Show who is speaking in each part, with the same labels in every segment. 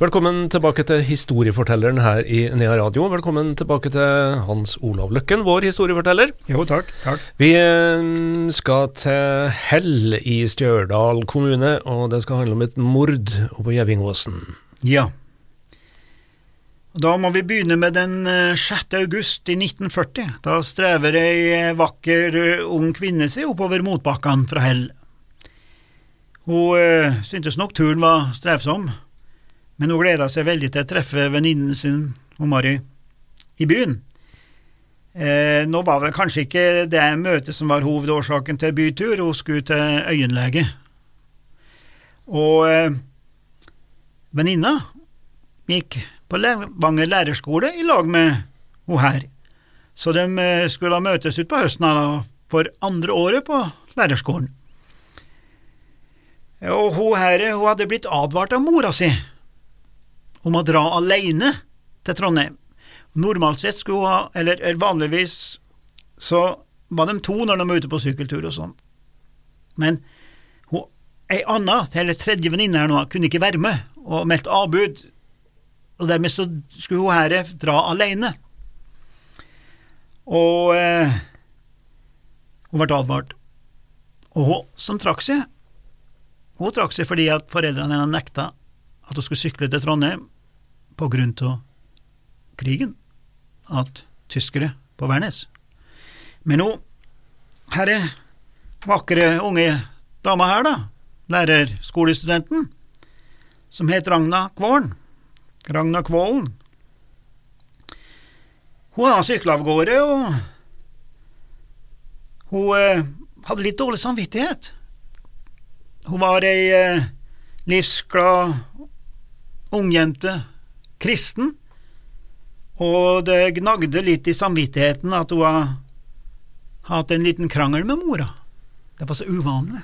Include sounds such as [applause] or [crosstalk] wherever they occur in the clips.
Speaker 1: Velkommen tilbake til historiefortelleren her i Nea Radio. Velkommen tilbake til Hans Olav Løkken, vår historieforteller.
Speaker 2: Jo, takk. takk.
Speaker 1: Vi eh, skal til Hell i Stjørdal kommune, og det skal handle om et mord på Gjevingåsen.
Speaker 2: Ja. Da må vi begynne med den eh, 6. august i 1940. Da strever ei eh, vakker eh, ung kvinne seg oppover motbakkene fra Hell. Hun eh, syntes nok turen var strevsom, men hun gleda seg veldig til å treffe venninnen sin, hun Mari, i byen. Eh, nå var vel kanskje ikke det møtet som var hovedårsaken til bytur, hun skulle til øyenlege. Og eh, venninna gikk på Levanger lærerskole i lag med hun her, så de eh, skulle da møtes utpå høsten da, for andre året på lærerskolen. Og hun her hun hadde blitt advart av mora si om å dra alene til Trondheim. Normalt sett skulle hun ha, eller, vanligvis så var de to når de var ute på sykkeltur og sånn, men hun, ei anna, eller tredje venninne her nå, kunne ikke være med, og meldte avbud, og dermed så skulle hun her dra alene. Og eh, hun ble advart. Og hun som trakk seg, hun trakk seg fordi at foreldrene hennes nekta at hun skulle sykle til Trondheim på grunn av krigen, at tyskere på Værnes. Men hun herre vakre unge dama her, da, lærerskolestudenten, som het Ragna Kvålen, Ragna Kvålen, hun hadde sykla av gårde, og hun eh, hadde litt dårlig samvittighet. Hun var ei eh, livsglad ungjente, kristen, og det gnagde litt i samvittigheten at hun har hatt en liten krangel med mora. Det var så uvanlig.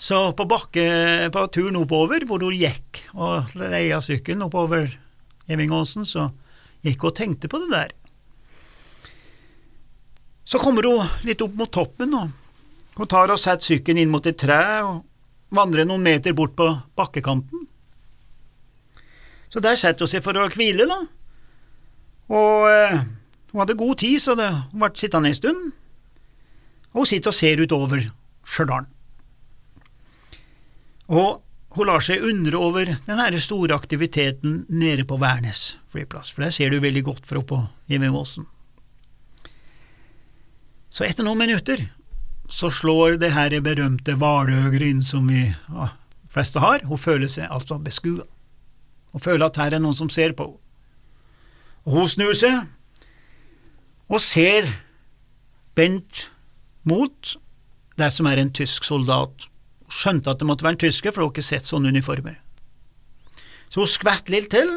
Speaker 2: Så på bakke, på turen oppover, hvor hun gikk og leia sykkelen oppover Gjevingåsen, så gikk hun og tenkte på det der. Så kommer hun litt opp mot toppen, og hun tar og setter sykkelen inn mot et tre og vandrer noen meter bort på bakkekanten. Så der setter hun seg for å hvile, da. Og eh, hun hadde god tid, så det, hun ble sittende en stund. Og hun sitter og ser utover Stjørdal. Og hun lar seg undre over den store aktiviteten nede på Værnes flyplass, for der ser du veldig godt fra oppå Gjevingåsen. Så etter noen minutter så slår det her berømte hvaløyet inn som vi ja, fleste har, hun føler seg altså beskua, og føler at her er noen som ser på henne. Og hun snur seg og ser bent mot det som er en tysk soldat. Hun skjønte at det måtte være en tysker, for hun har ikke sett sånne uniformer. Så hun skvetter litt til,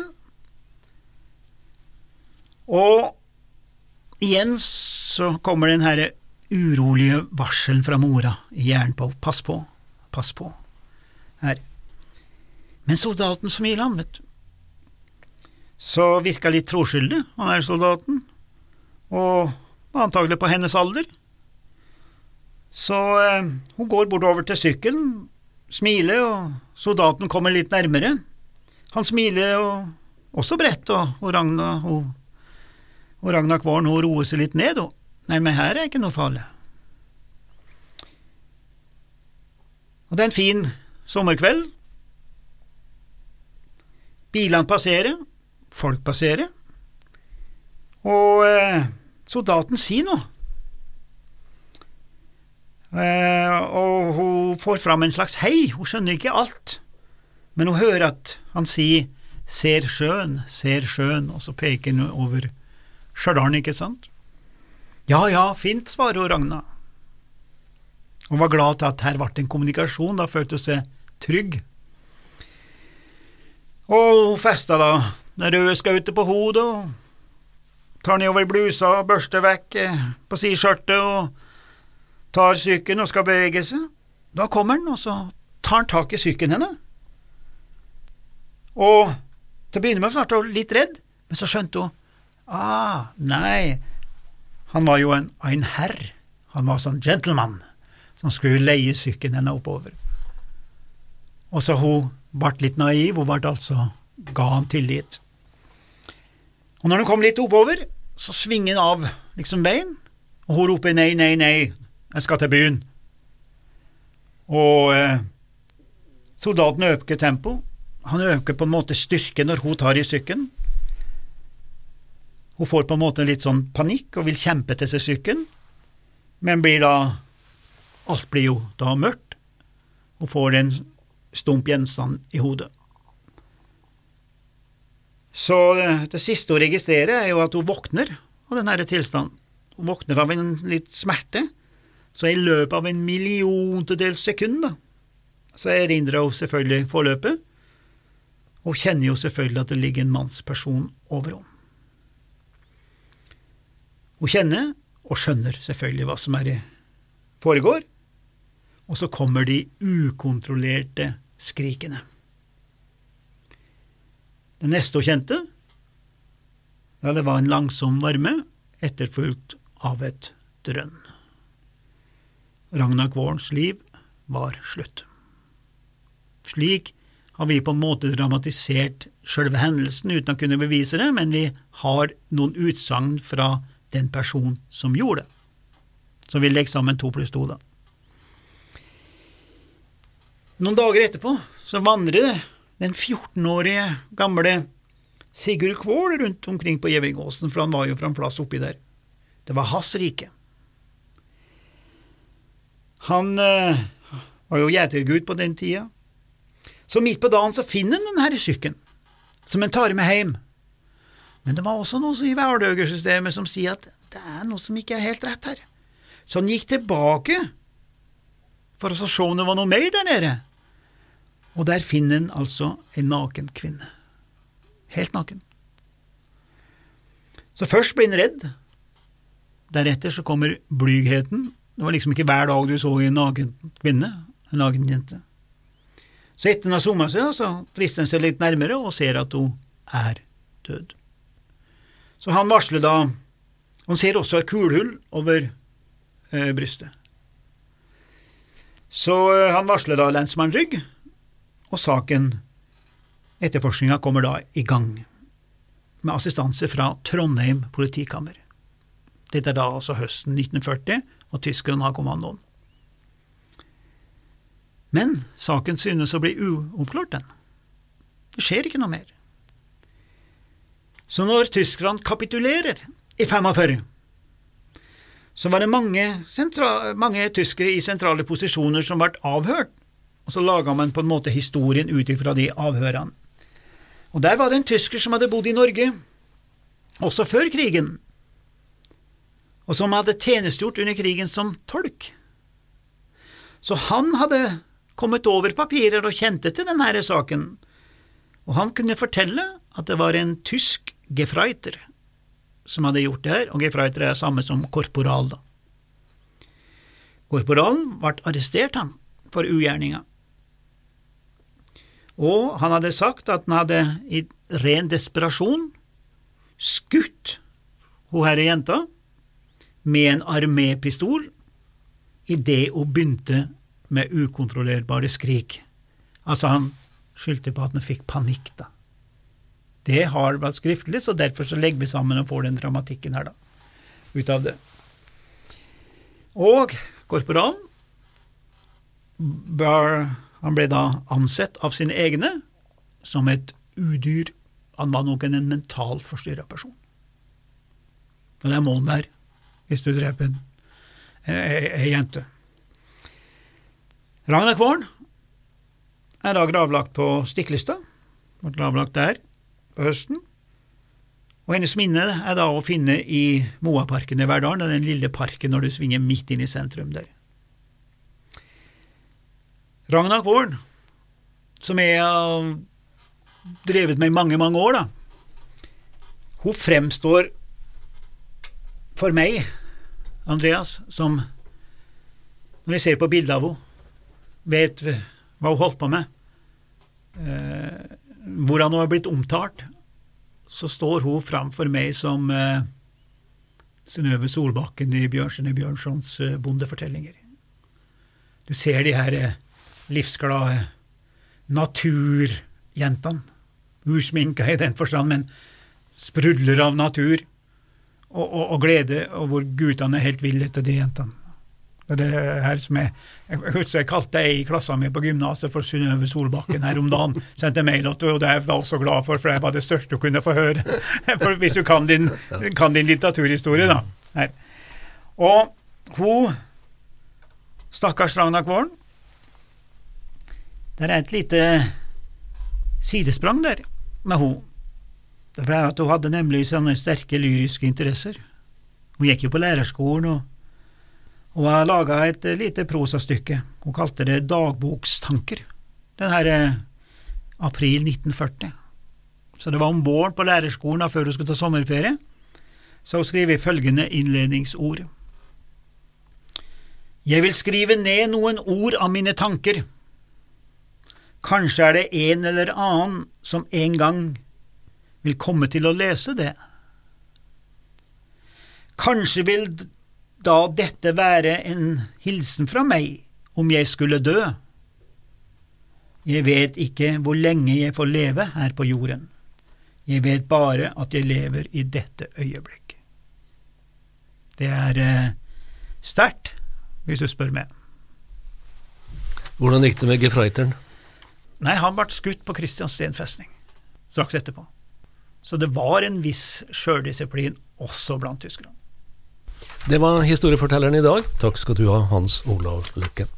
Speaker 2: og igjen så kommer den herre urolige varselen fra mora i hjernen på pass på, pass på, her. Men soldaten smiler, han, vet du. Så virka litt troskyldig, han er soldaten, og antagelig på hennes alder. Så eh, hun går bortover til sykkelen, smiler, og soldaten kommer litt nærmere. Han smiler og også bredt, og, og Ragna og, og Ragna Kvåren hun roer seg litt ned, og nei, men her er ikke noe farlig. Og det er en fin sommerkveld. Bilene passerer, folk passerer, og eh, soldaten sier noe. Eh, og hun får fram en slags hei, hun skjønner ikke alt, men hun hører at han sier ser sjøen, ser sjøen, og så peker han over Stjørdal, ikke sant? Ja ja, fint, svarer hun Ragna. Hun var glad til at her ble en kommunikasjon, da følte hun seg trygg. Og festa da Den røde skautet på hodet, og tar nedover blusa og børster vekk eh, på sideskjørtet og tar sykkelen og skal bevege seg. Da kommer han, og så tar han tak i sykkelen hennes, og til å begynne med ble hun litt redd, men så skjønte hun ah, nei, han var jo en, en herr, han var sånn gentleman som skulle leie sykkelen hennes oppover. Og så hun ble litt naiv, og ble altså ga han tillit. Og når han kom litt oppover, så svinger han av liksom veien, og hun roper nei, nei, nei, jeg skal til byen. Og eh, soldaten øker tempo, han øker på en måte styrke når hun tar i sykkelen. Hun får på en måte litt sånn panikk og vil kjempe til seg sykkelen, men blir da Alt blir jo da mørkt. Hun får en stump gjenstand i hodet. Så det, det siste hun registrerer, er jo at hun våkner av denne tilstanden. Hun våkner av en litt smerte, så i løpet av en milliontedels sekund da, så erindrer hun selvfølgelig forløpet, Hun kjenner jo selvfølgelig at det ligger en mannsperson over henne. Hun kjenner og skjønner selvfølgelig hva som er foregår, og så kommer de ukontrollerte skrikene. Det neste hun kjente, ja, det var en langsom varme, etterfulgt av et drønn. Ragnar Kvårens liv var slutt. Slik har vi på en måte dramatisert selve hendelsen uten å kunne bevise det, men vi har noen utsagn fra den personen som gjorde det. Så vi legger sammen to pluss to, da. Noen dager etterpå så vandrer den 14-årige gamle Sigurd Kvål rundt omkring på Gjevingåsen, for han var jo fra en plass oppi der. Det var hans rike. Han øh, var jo gjetergud på den tida, så midt på dagen så finner han denne sykkelen, som han tar med hjem. Men det var også noe i hverdøgersystemet som sier at det er noe som ikke er helt rett her. Så han gikk tilbake for å se om det var noe mer der nede, og der finner han altså en naken kvinne. Helt naken. Så først blir han redd, deretter så kommer blygheten. Det var liksom ikke hver dag du så en naken kvinne, en naken jente. Så etter hun har summa seg, så drister han seg litt nærmere og ser at hun er død. Så han varsler da Han ser også et kulhull over eh, brystet. Så eh, han varsler da lensmann Rygg, og saken, etterforskninga, kommer da i gang, med assistanse fra Trondheim politikammer. Dette er da altså høsten 1940, og tyskerne har kommandoen. Men saken synes å bli uoppklart, den. Det skjer ikke noe mer. Så når tyskerne kapitulerer i 45, så var det mange, mange tyskere i sentrale posisjoner som ble avhørt, og så laga man på en måte historien ut ifra de avhørene. Og der var det en tysker som hadde bodd i Norge, også før krigen, og som hadde tjenestegjort under krigen som tolk. Så han hadde kommet over papirer og kjente til denne saken, og han kunne fortelle at det var en tysk gefreiter som hadde gjort det her, og gefreiter er samme som korporal, da. Korporalen ble arrestert, han, for ugjerninga, og han hadde sagt at han hadde i ren desperasjon skutt hun herre jenta med en armépistol idet hun begynte med ukontrollerbare skrik. Altså, han skyldte på at han fikk panikk, da. Det har vært skriftlig, så derfor så legger vi sammen og får den dramatikken her, da, ut av det. Og korporalen han ble da ansett av sine egne som et udyr. Han var nok en mentalt forstyrra person. Og det må han være hvis du dreper en, ei jente. Ragnar Kvåren er da gravlagt på Stiklestad, ble gravlagt der høsten, og hennes minne er da å finne i Moaparken i Verdalen, den lille parken når du svinger midt inn i sentrum der. Ragna Kvåren, som jeg har drevet med i mange, mange år, da, hun fremstår for meg, Andreas, som når jeg ser på bildet av henne, vet hva hun holdt på med, eh, hvordan hun har blitt omtalt, så står hun framfor meg som eh, Synnøve Solbakken i Bjørnsen i Bjørnsons eh, bondefortellinger. Du ser de her eh, livsglade naturjentene, usminka i den forstand, men sprudler av natur og, og, og glede, og hvor guttene er helt ville etter de jentene. Det er her som jeg, jeg husker jeg kalte ei i klassen min på gymnaset for Synnøve Solbakken her om dagen. Sendte mail at og det var jeg så glad for, for det var det største du kunne få høre. [laughs] For hvis du kan din, kan din litteraturhistorie, da. Her. Og hun Stakkars Ragna Kvålen. Det er et lite sidesprang der med hun. Er at Hun hadde nemlig sånne sterke lyriske interesser. Hun gikk jo på lærerskolen og og har laga et lite prosastykke. Hun kalte det Dagbokstanker. Den her eh, april 1940. Så det var om våren på lærerskolen da, før hun skulle ta sommerferie. Så hun skriver følgende innledningsord. Jeg vil skrive ned noen ord av mine tanker. Kanskje er det en eller annen som en gang vil komme til å lese det. Kanskje vil da dette være en hilsen fra meg om jeg skulle dø? Jeg vet ikke hvor lenge jeg får leve her på jorden. Jeg vet bare at jeg lever i dette øyeblikk. Det er eh, sterkt, hvis du spør meg.
Speaker 1: Hvordan gikk det med gefreiteren?
Speaker 2: Nei, han ble skutt på Kristiansten festning straks etterpå. Så det var en viss sjøldisiplin også blant tyskerne.
Speaker 1: Det var historiefortelleren i dag. Takk skal du ha, Hans Olav Løkken.